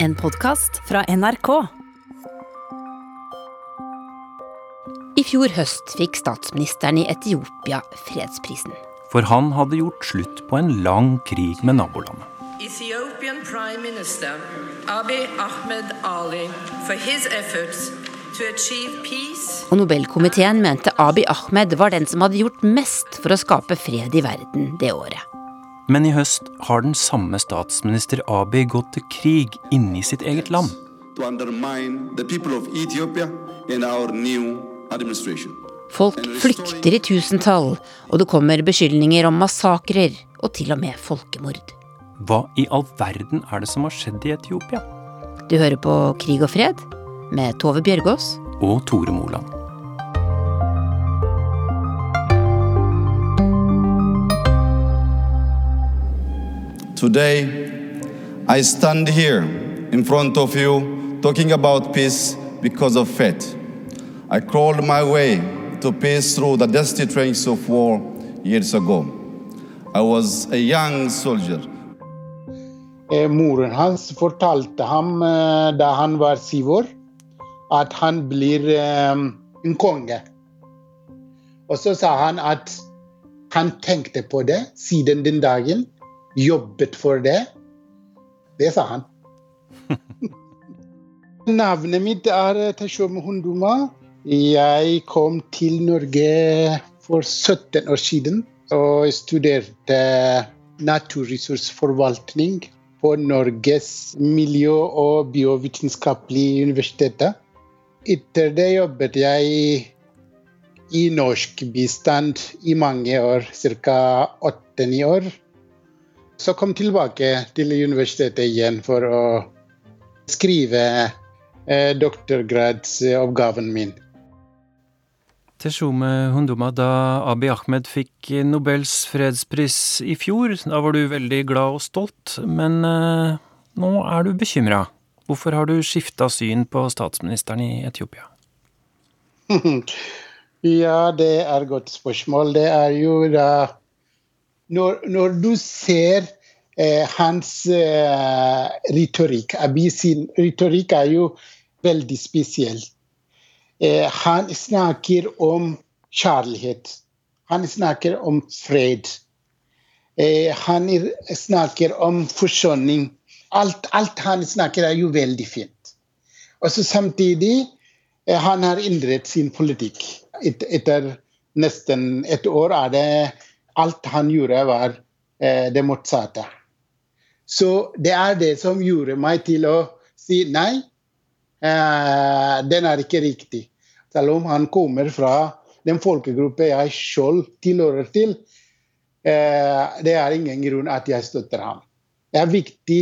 En podkast fra NRK. I fjor høst fikk statsministeren i Etiopia fredsprisen. For han hadde gjort slutt på en lang krig med nabolandet. Ethiopian Prime Minister Abiy Ahmed Ali for his efforts to achieve peace Og Nobelkomiteen mente Abiy Ahmed var den som hadde gjort mest for å skape fred i verden det året. Men i høst har den samme statsminister Abiy gått til krig inne i sitt eget land. Folk flykter i tusentall, og det kommer beskyldninger om massakrer og til og med folkemord. Hva i all verden er det som har skjedd i Etiopia? Du hører på Krig og fred med Tove Bjørgaas. Og Tore Moland. Today, I stand here in front of you talking about peace because of faith. I crawled my way to peace through the dusty trenches of war years ago. I was a young soldier. Eh, Moren hans fortalte ham eh, da han var syv år, at han blir eh, en konge. Og så sa han at han tenkte på det siden den dagen, jobbet for det. Det sa han. Navnet mitt er Teshome Hunduma. Jeg kom til Norge for 17 år siden og studerte naturressursforvaltning på Norges miljø- og biovitenskapelige universitet. Etter det jobbet jeg i norsk bistand i mange år, ca. åtte-ni år. Så kom tilbake til universitetet igjen for å skrive eh, doktorgradsoppgaven min. Teshome Hunduma, da Abiy Ahmed fikk Nobels fredspris i fjor, da var du veldig glad og stolt, men eh, nå er du bekymra. Hvorfor har du skifta syn på statsministeren i Etiopia? Ja, det er et godt spørsmål. Det er jo da Når, når du ser eh, hans eh, retorikk Abis sin retorikk er jo veldig spesiell. Eh, han snakker om kjærlighet. Han snakker om fred. Eh, han er, snakker om forsoning. Alt, alt han snakker, er jo veldig fint. Og så samtidig eh, han har endret sin politikk. Et, etter nesten et år er det alt han gjorde, var eh, det motsatte. Så det er det som gjorde meg til å si nei, eh, den er ikke riktig. Selv om han kommer fra den folkegruppe jeg selv tilhører til. Eh, det er ingen grunn at jeg støtter ham. Det er viktig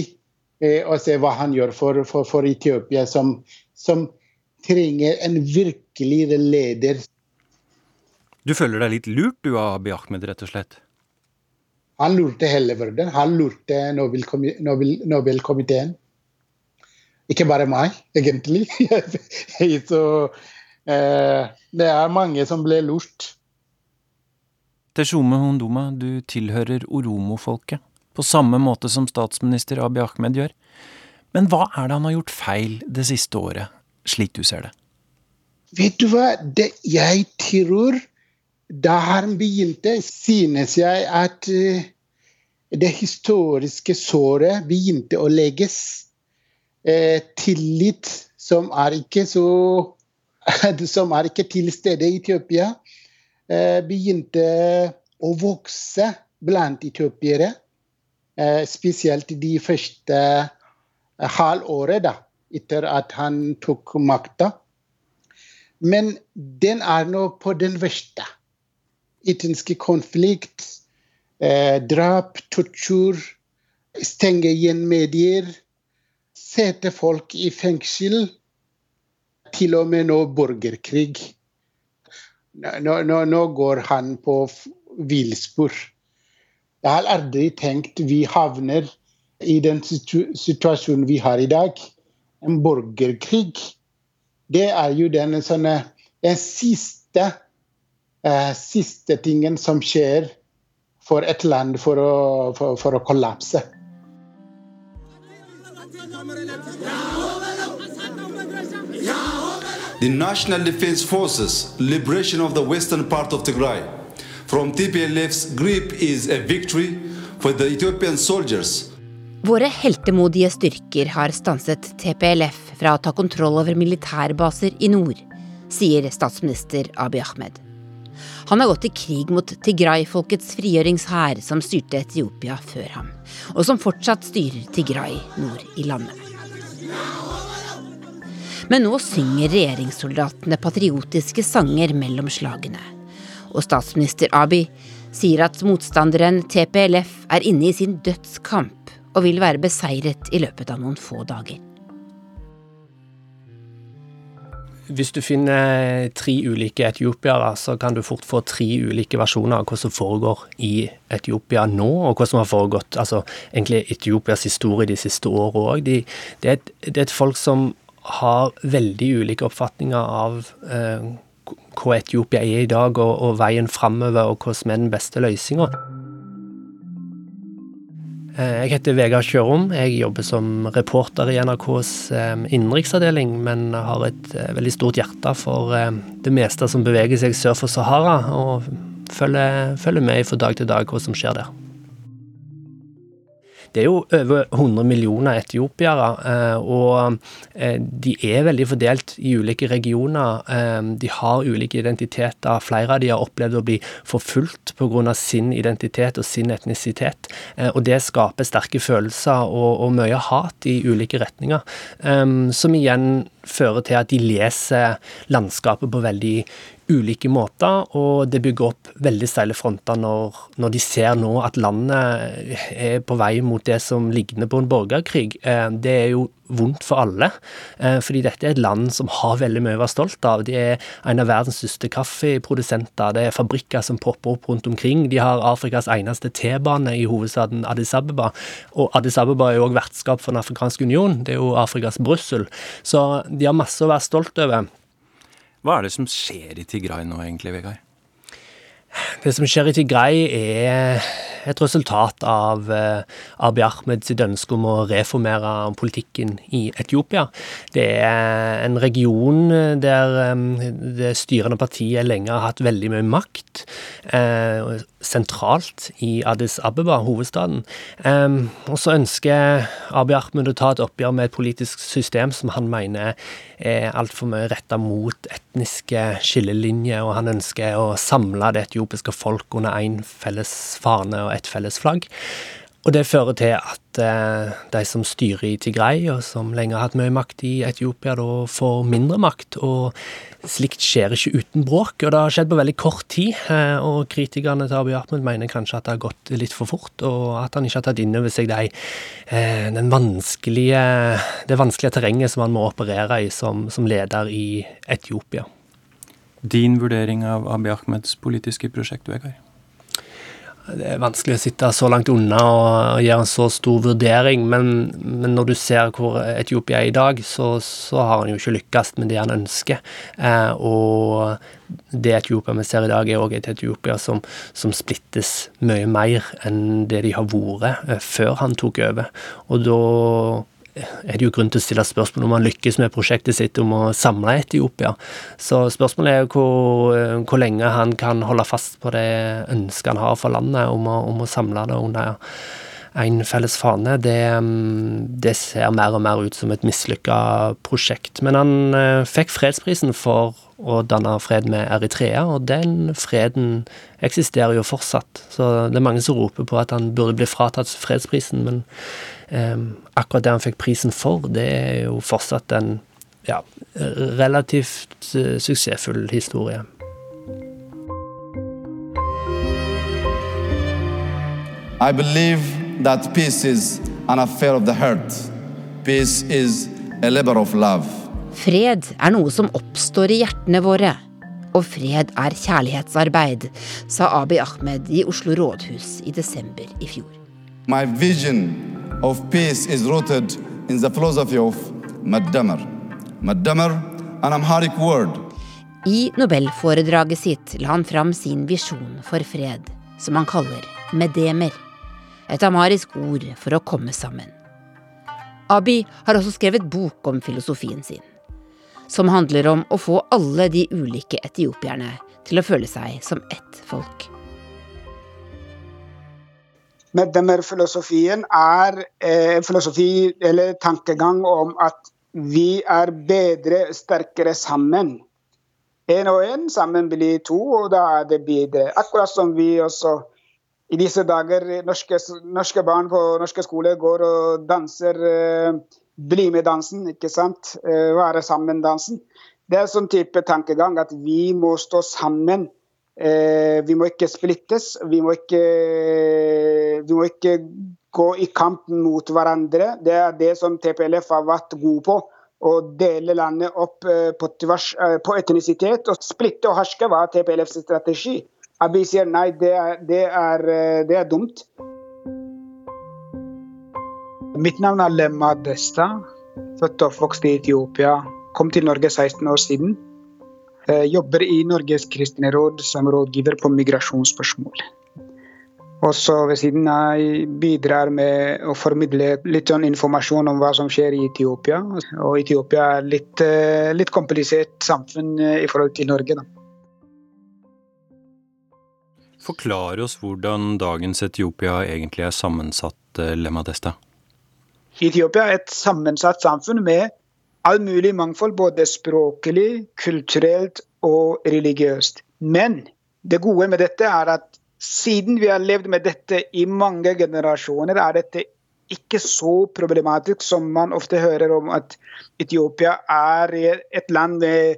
eh, å se hva han gjør for, for, for Etiopia, som, som trenger en virkelig leder. Du føler deg litt lurt du av Abiy Ahmed, rett og slett? Han lurte hele verden. Han lurte Nobelkomi- Nobel- Nobelkomiteen. Ikke bare meg, egentlig. Så eh, det er mange som ble lurt. Teshome Honduma, du tilhører oromofolket, på samme måte som statsminister Abiy Ahmed gjør. Men hva er det han har gjort feil det siste året, slik du ser det? Vet du hva? Det, jeg tror da han begynte, synes jeg at eh, det historiske såret begynte å legges. Eh, tillit som er ikke så Som er ikke til stede i Etiopia, eh, begynte å vokse blant etiopiere. Eh, spesielt de første halvåret da, etter at han tok makta. Men den er nå på den verste. Etnisk konflikt, eh, drap, tortur, stenge igjen medier, sette folk i fengsel. Til og med nå borgerkrig. Nå, nå, nå går han på villspor. Jeg har aldri tenkt vi havner i den situ situasjonen vi har i dag. En borgerkrig det er jo den, sånne, den siste, eh, siste tingen som skjer for et land for å, for, for å kollapse. The National Defense Forces liberation of the western part of Tigray from TPLF's grip is a victory for the Ethiopian soldiers Våre heltemodige styrker har stanset TPLF fra å ta kontroll over militærbaser i nord, sier statsminister Abiy Ahmed. Han har gått i krig mot Tigray-folkets frigjøringshær, som styrte Etiopia før ham, og som fortsatt styrer Tigray nord i landet. Men nå synger regjeringssoldatene patriotiske sanger mellom slagene. Og statsminister Abiy sier at motstanderen TPLF er inne i sin dødskamp og vil være beseiret i løpet av noen få dager. Hvis du finner tre ulike etiopiere, så kan du fort få tre ulike versjoner av hva som foregår i Etiopia nå, og hva som har foregått altså egentlig Etiopias historie de siste åra òg. De, det, det, er et folk som har veldig ulike oppfatninger av eh, hva Etiopia er i dag, og, og veien framover, og hva som er den beste løsninga. Eh, jeg heter Vegard Kjørom. Jeg jobber som reporter i NRKs eh, innenriksavdeling, men har et eh, veldig stort hjerte for det meste som beveger seg sør for Sahara, og følger, følger med fra dag til dag hva som skjer der. Det er jo over 100 millioner etiopiere, eh, og eh, de er veldig fordelt i ulike regioner. Eh, de har ulike identiteter. Flere av de har opplevd å bli forfulgt pga. sin identitet og sin etnisitet. Og det skaper sterke følelser og, og mye hat i ulike retninger, som igjen fører til at de leser landskapet på veldig ulike måter, og det bygger opp veldig steile fronter når, når, de ser nå at landet er på vei mot det som ligner på en borgerkrig. Eh, det er jo vondt for alle, eh, fordi dette er et land som har veldig mye å være stolt av. De er en av verdens største kaffeprodusenter, det er fabrikker som popper opp rundt omkring. De har Afrikas eneste T-bane i hovedstaden Addis Abeba, og Addis Abeba er jo òg vertskap for Den afrikanske union, det er jo Afrikas Brussel. Så de har masse å være stolt over. Hva er det som skjer i Tigray nå egentlig, Vegard? Det som skjer i Tigray er et resultat av uh, Abiy Ahmed sitt ønske om å reformere politikken i Etiopia. Det er en region der um, det styrende partiet lenge har hatt veldig mye makt. Sentralt i Addis Abeba, hovedstaden. Og så ønsker Abiy Ahmed å ta et oppgjør med et politisk system som han mener er altfor mye retta mot etniske skillelinjer, og han ønsker å samle det etiopiske folk under én felles fane og ett felles flagg. Og det fører til at eh, de som styrer i Tigray, og som lenge har hatt mye makt i Etiopia, da får mindre makt. Og slikt skjer ikke uten bråk, og det har skjedd på veldig kort tid. Eh, og kritikerne til Abiy Ahmed mener kanskje at det har gått litt for fort, og at han ikke har tatt inn over seg de, eh, vanskelige, det vanskelige terrenget som han må operere i som, som leder i Etiopia. Din vurdering av Abiy Ahmeds politiske prosjekt, Vegard? Det er vanskelig å sitte så langt unna og gjøre en så stor vurdering, men, men når du ser hvor Etiopia er i dag, så, så, har han jo ikke lykkes med det han ønsker. Eh, og det Etiopia vi ser i dag, er òg et Etiopia som, som, splittes mye mer enn det de har vært eh, før han tok over. Og da er det jo grunn til å stille spørsmål om han lykkes med prosjektet sitt om å samle Etiopia. Så spørsmålet er jo hvor, hvor lenge han kan holde fast på det ønsket han har for landet om å, om å samle det under en felles fane. Det, det, ser mer og mer ut som et mislykka prosjekt. Men han eh, fikk fredsprisen for å danne fred med Eritrea, og den freden eksisterer jo fortsatt. Så det er mange som roper på at han burde bli fratatt fredsprisen, men akkurat det han fikk prisen for, det er jo fortsatt en ja, relativt uh, suksessfull historie. I believe that peace is an affair of the heart. Peace is a labor of love. Fred er noe som oppstår i hjertene våre. Og fred er kjærlighetsarbeid, sa Abiy Ahmed i Oslo rådhus i desember i fjor. My vision of peace is rooted in the philosophy of Maddamar. Maddamar, an Amharic word. I nobelforedraget sitt la han fram sin visjon for fred, som han kaller medemer. Et amarisk ord for å komme sammen. Abi har også skrevet bok om filosofien sin, som handler om å få alle de ulike etiopierne til å føle seg som ett folk. Men denne filosofien er en eh, filosofi eller tankegang om at vi er bedre, sterkere sammen. Én og én sammen blir to, og da er det bedre. Akkurat som vi også i disse dager norske, norske barn på norske skoler går og danser eh, bli med dansen, ikke sant? Eh, være sammen-dansen. Det er sånn type tankegang at vi må stå sammen. Eh, vi må ikke splittes. Vi må ikke, vi må ikke gå i kamp mot hverandre. Det er det som TPLF har vært god på. Å dele landet opp på, tvers, på etnisitet og splitte og herske var TPLFs strategi. Abiy sier nei, det er, det, er, eh, det er, dumt. Mitt navn er Lemma Desta. Født og oppvokst i Etiopia. Kom til Norge 16 år siden. Jeg jobber i Norges kristne råd som rådgiver på migrasjonsspørsmål. Også ved siden av bidrar med å formidle litt sånn informasjon om hva som skjer i Etiopia. Og Etiopia er litt, eh, litt komplisert samfunn eh, i forhold til Norge. Da. Forklar oss hvordan dagens Etiopia egentlig er sammensatt, Lemadesta. Desta. Etiopia er et sammensatt samfunn med all mulig mangfold, både språklig, kulturelt og religiøst. Men det gode med dette er at siden vi har levd med dette i mange generasjoner, er dette ikke så problematisk som man ofte hører om at Etiopia er et land med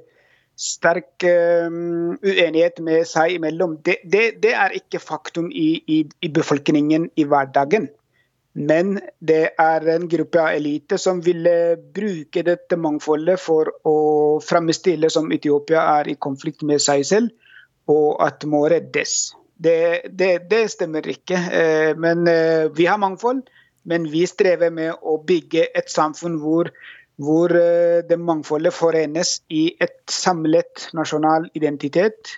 sterk um, uenighet med seg imellom. Det, det, det er ikke faktum i, i, i, befolkningen i hverdagen. Men det er en gruppe av elite som ville bruke dette mangfoldet for å fremstille som Etiopia er i konflikt med seg selv, og at må reddes. Det, det, det stemmer ikke. Eh, men eh, vi har mangfold, men vi strever med å bygge et samfunn hvor hvor eh, det mangfoldet forenes i et samlet nasjonal identitet.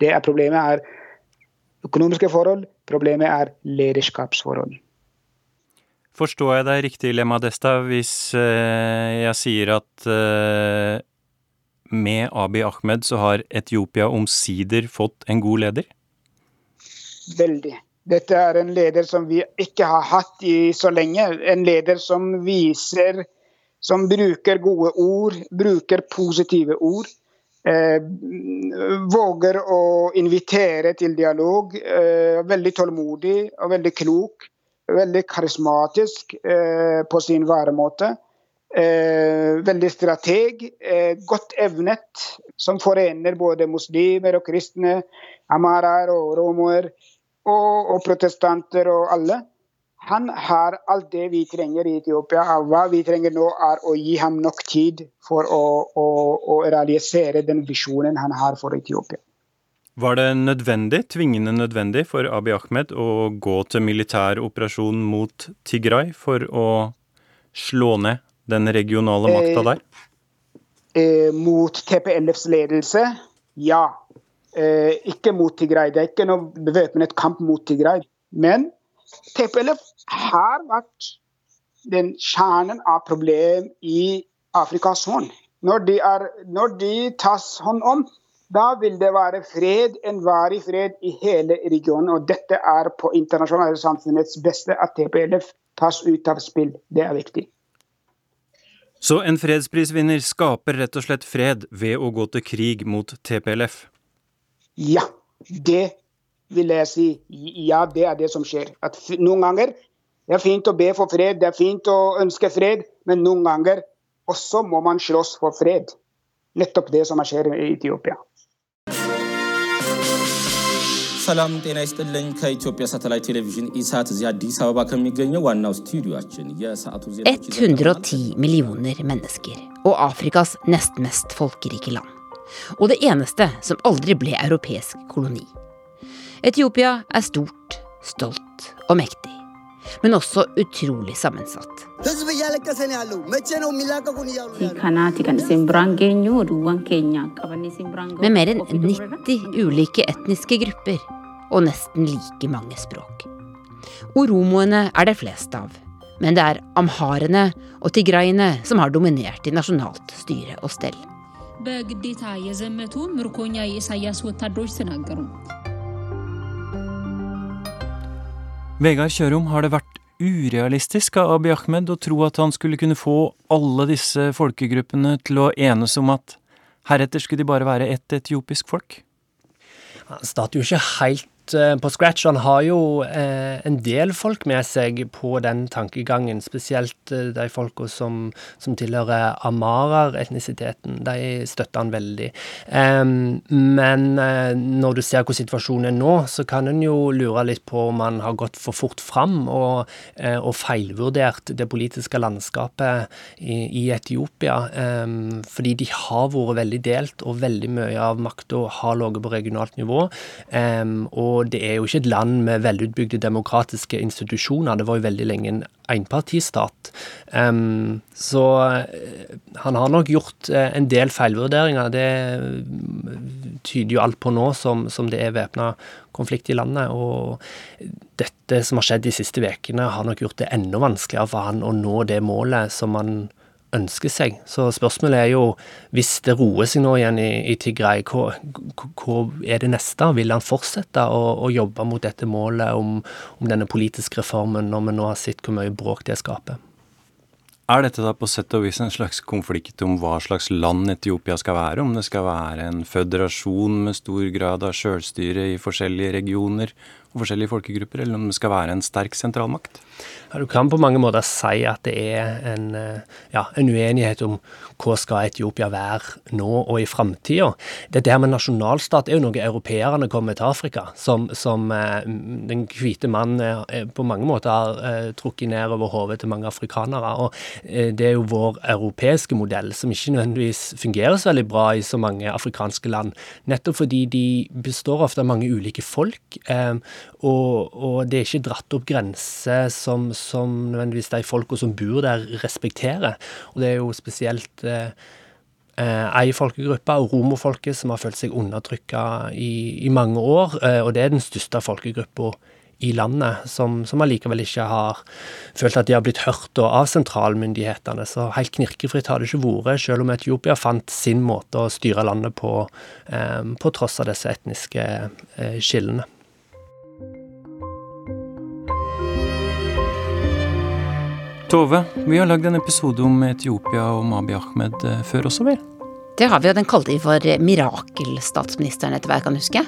Det er Problemet er økonomiske forhold, problemet er lederskapsforhold. Forstår jeg deg riktig, Lemma Desta, hvis eh, jeg sier at eh, med Abiy Ahmed så har Etiopia omsider fått en god leder? Veldig. Dette er en leder som vi ikke har hatt i så lenge. En leder som viser som bruker gode ord, bruker positive ord. Eh, våger å invitere til dialog. Eh, veldig tålmodig og veldig klok. Veldig karismatisk eh, på sin væremåte. Eh, veldig strateg. Eh, godt evnet, som forener både muslimer og kristne, amaraer og romoer og, og protestanter og alle. Han har alt det vi trenger i Etiopia. Hva vi trenger nå, er å gi ham nok tid for å, å, å realisere den visjonen han har for Etiopia. Var det nødvendig, tvingende nødvendig for Abiy Ahmed å gå til militær operasjon mot Tigray for å slå ned den regionale makta der? Eh, eh, mot TPLFs ledelse, ja. Eh, ikke mot Tigray. Det er ikke noe bevæpnet kamp mot Tigray. Men TPLF har vært den kjernen av problem i Afrikas Horn. Når de, er, når de tas hånd om, da vil det være fred, en varig fred i hele regionen. Og dette er på internasjonale samfunnets beste at TPLF tas ut av spill. Det er viktig. Så en fredsprisvinner skaper rett og slett fred ved å gå til krig mot TPLF? Ja, det vil jeg si ja, det er det som skjer. At noen ganger det er fint å be for fred, det er fint å ønske fred, men noen ganger også må man slåss for fred. Nettopp det som skjer i Etiopia. ሰላም ጤና ይስጥልኝ። ከኢትዮጵያ ሳተላይት ቴሌቪዥን ኢሳት እዚህ አዲስ አበባ ከሚገኘው ዋናው ስቱዲዮችን የሰዓቱ ዜናዎች 110 millioner mennesker, og Afrikas nest mest folkerike land. Og det eneste som aldri ble europeisk koloni. Etiopia er stort, stolt og mektig, men også utrolig sammensatt. Med mer enn 90 ulike etniske grupper og nesten like mange språk. Oromoene er det flest av, Men det er amharene og tigraiene som har dominert i nasjonalt styre og stell. Vegard Kjørum, har det vært urealistisk av Abiy Ahmed å tro at han skulle kunne få alle disse folkegruppene til å enes om at heretter skulle de bare være ett etiopisk folk? Han starter jo ikke helt på scratch. Han har jo eh, en del folk med seg på den tankegangen, spesielt eh, de folka som, som, tilhører amarer-etnisiteten. De støtter han veldig. men når du ser hvor situasjonen er nå, så kan en jo lure litt på om han har gått for fort fram og, og feilvurdert det politiske landskapet i, i Etiopia. fordi de har vært veldig delt, og veldig mye av makta har ligget på regionalt nivå. og og det er jo ikke et land med velutbygde demokratiske institusjoner. Det var jo veldig lenge en enpartistat. Um, så uh, han har nok gjort uh, en del feilvurderinger. Det tyder jo alt på nå som, som det er væpna konflikt i landet. Og dette som har skjedd de siste ukene, har nok gjort det enda vanskeligere for han å nå det målet som han ønsker seg. Så spørsmålet er jo, hvis det roer seg nå igjen i, i Tigray, hva, hva, er det neste? Vil han fortsette å, å jobbe mot dette målet om, om, denne politiske reformen, når vi nå har sett hvor mye bråk det skaper? Er dette da på sett og vis en slags konflikt om hva slags land Etiopia skal være? Om det skal være en føderasjon med stor grad av sjølstyre i forskjellige regioner og forskjellige folkegrupper, eller om det skal være en sterk sentralmakt? Ja, du kan på mange måter si at det er en, eh, ja, en uenighet om hva skal Etiopia være nå og i framtida. Det der med nasjonalstat er jo noe europeerne kommer til Afrika, som, som eh, den hvite mann eh, på mange måter har trukket ned over hodet til mange afrikanere. Og det er jo vår europeiske modell, som ikke nødvendigvis fungerer så veldig bra i så mange afrikanske land. Nettopp fordi de består ofte av mange ulike folk, eh, og, og det er ikke dratt opp grenser som som nødvendigvis de folka som bor der, respekterer. Og det er jo spesielt eh, eh ei folkegruppe, romerfolket, som har følt seg undertrykka i, i, mange år. Eh, og det er den største folkegruppa i landet, som, som allikevel ikke har følt at de har blitt hørt av sentralmyndighetene. Så helt knirkefritt har det ikke vært, selv om Etiopia fant sin måte å styre landet på, eh, på tross av disse etniske eh, skillene. Tove, vi har lagd en episode om Etiopia og Mabi Ahmed eh, før også, vel? Det har vi, og den kalte vi for Mirakelstatsministeren, etter hva jeg kan huske.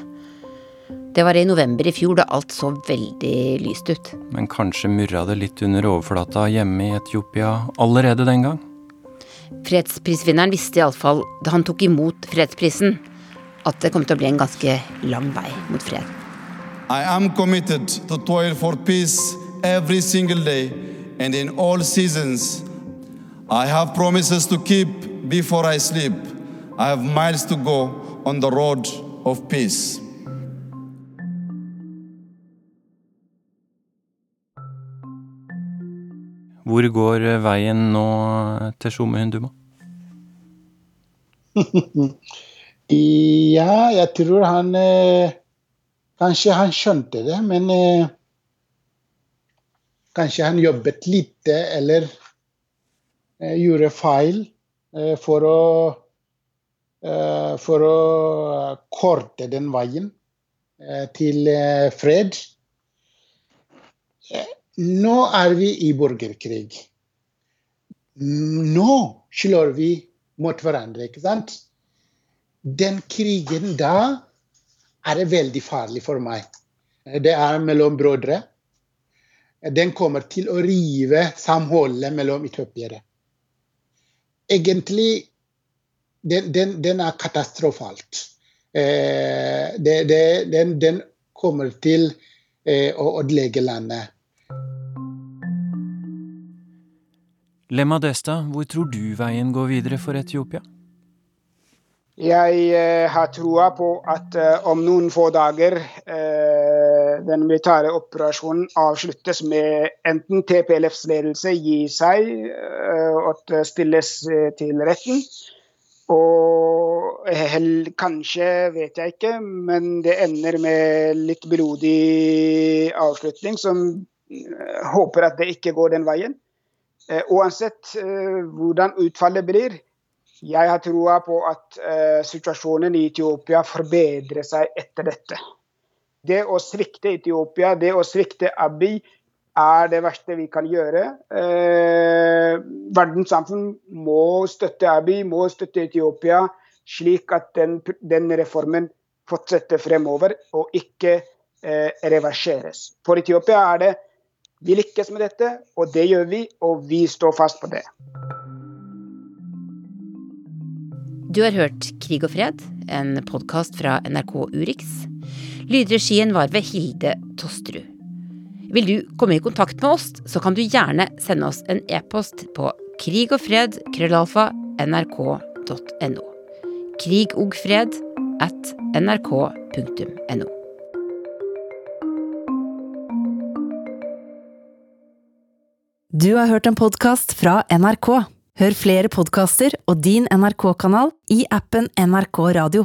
Det var i november i fjor, da alt så veldig lyst ut. Men kanskje murra det litt under overflata hjemme i Etiopia allerede den gang? Fredsprisvinneren visste iallfall da han tok imot fredsprisen, at det kom til å bli en ganske lang vei mot fred. I am committed to toil for peace every single day and in all seasons. I have promises to keep before I sleep. I have miles to go on the road of peace. Hvor går veien nå til Tshome Hunduma? ja, jeg tror han eh, Kanskje han skjønte det, men eh, Kanskje han jobbet lite eller eh, gjorde feil eh, for å eh, for å korte den veien eh, til eh, fred. Eh, nå er vi i borgerkrig. Nå slår vi mot hverandre, ikke sant? Den krigen da er veldig farlig for meg. Det er mellom brødre den kommer til å rive samholdet mellom etiopiere. Egentlig den, den, den er katastrofalt. Eh, det, det, den, den, kommer til eh, å ødelegge landet. Lemma Desta, hvor tror du veien går videre for Etiopia? Jeg eh, har troa på at eh, om noen få dager eh, den militære operasjonen avsluttes med enten TPLFs ledelse gir seg eh, og stilles eh, til retten. Og hell, kanskje, vet jeg ikke, men det ender med litt blodig avslutning, som håper at det ikke går den veien. Uansett hvordan utfallet blir, jeg har troa på at situasjonen i Etiopia forbedrer seg etter dette. Det å svikte Etiopia, det å svikte Abiy, er det verste vi kan gjøre. Eh, verdenssamfunn må støtte Abiy, må støtte Etiopia, slik at den, den reformen fortsetter fremover og ikke eh, reverseres. For Etiopia er det vi lykkes med dette, og det gjør vi, og vi står fast på det. Du har hørt Krig og fred, en podkast fra NRK Urix. Lydregien var ved Hilde Tosterud. Vil du komme i kontakt med oss, så kan du gjerne sende oss en e-post på krigogfred.nrk.no krigogfred.nrk.no. Du har hørt en podkast fra NRK. Hør flere podkaster og din NRK-kanal i appen NRK Radio.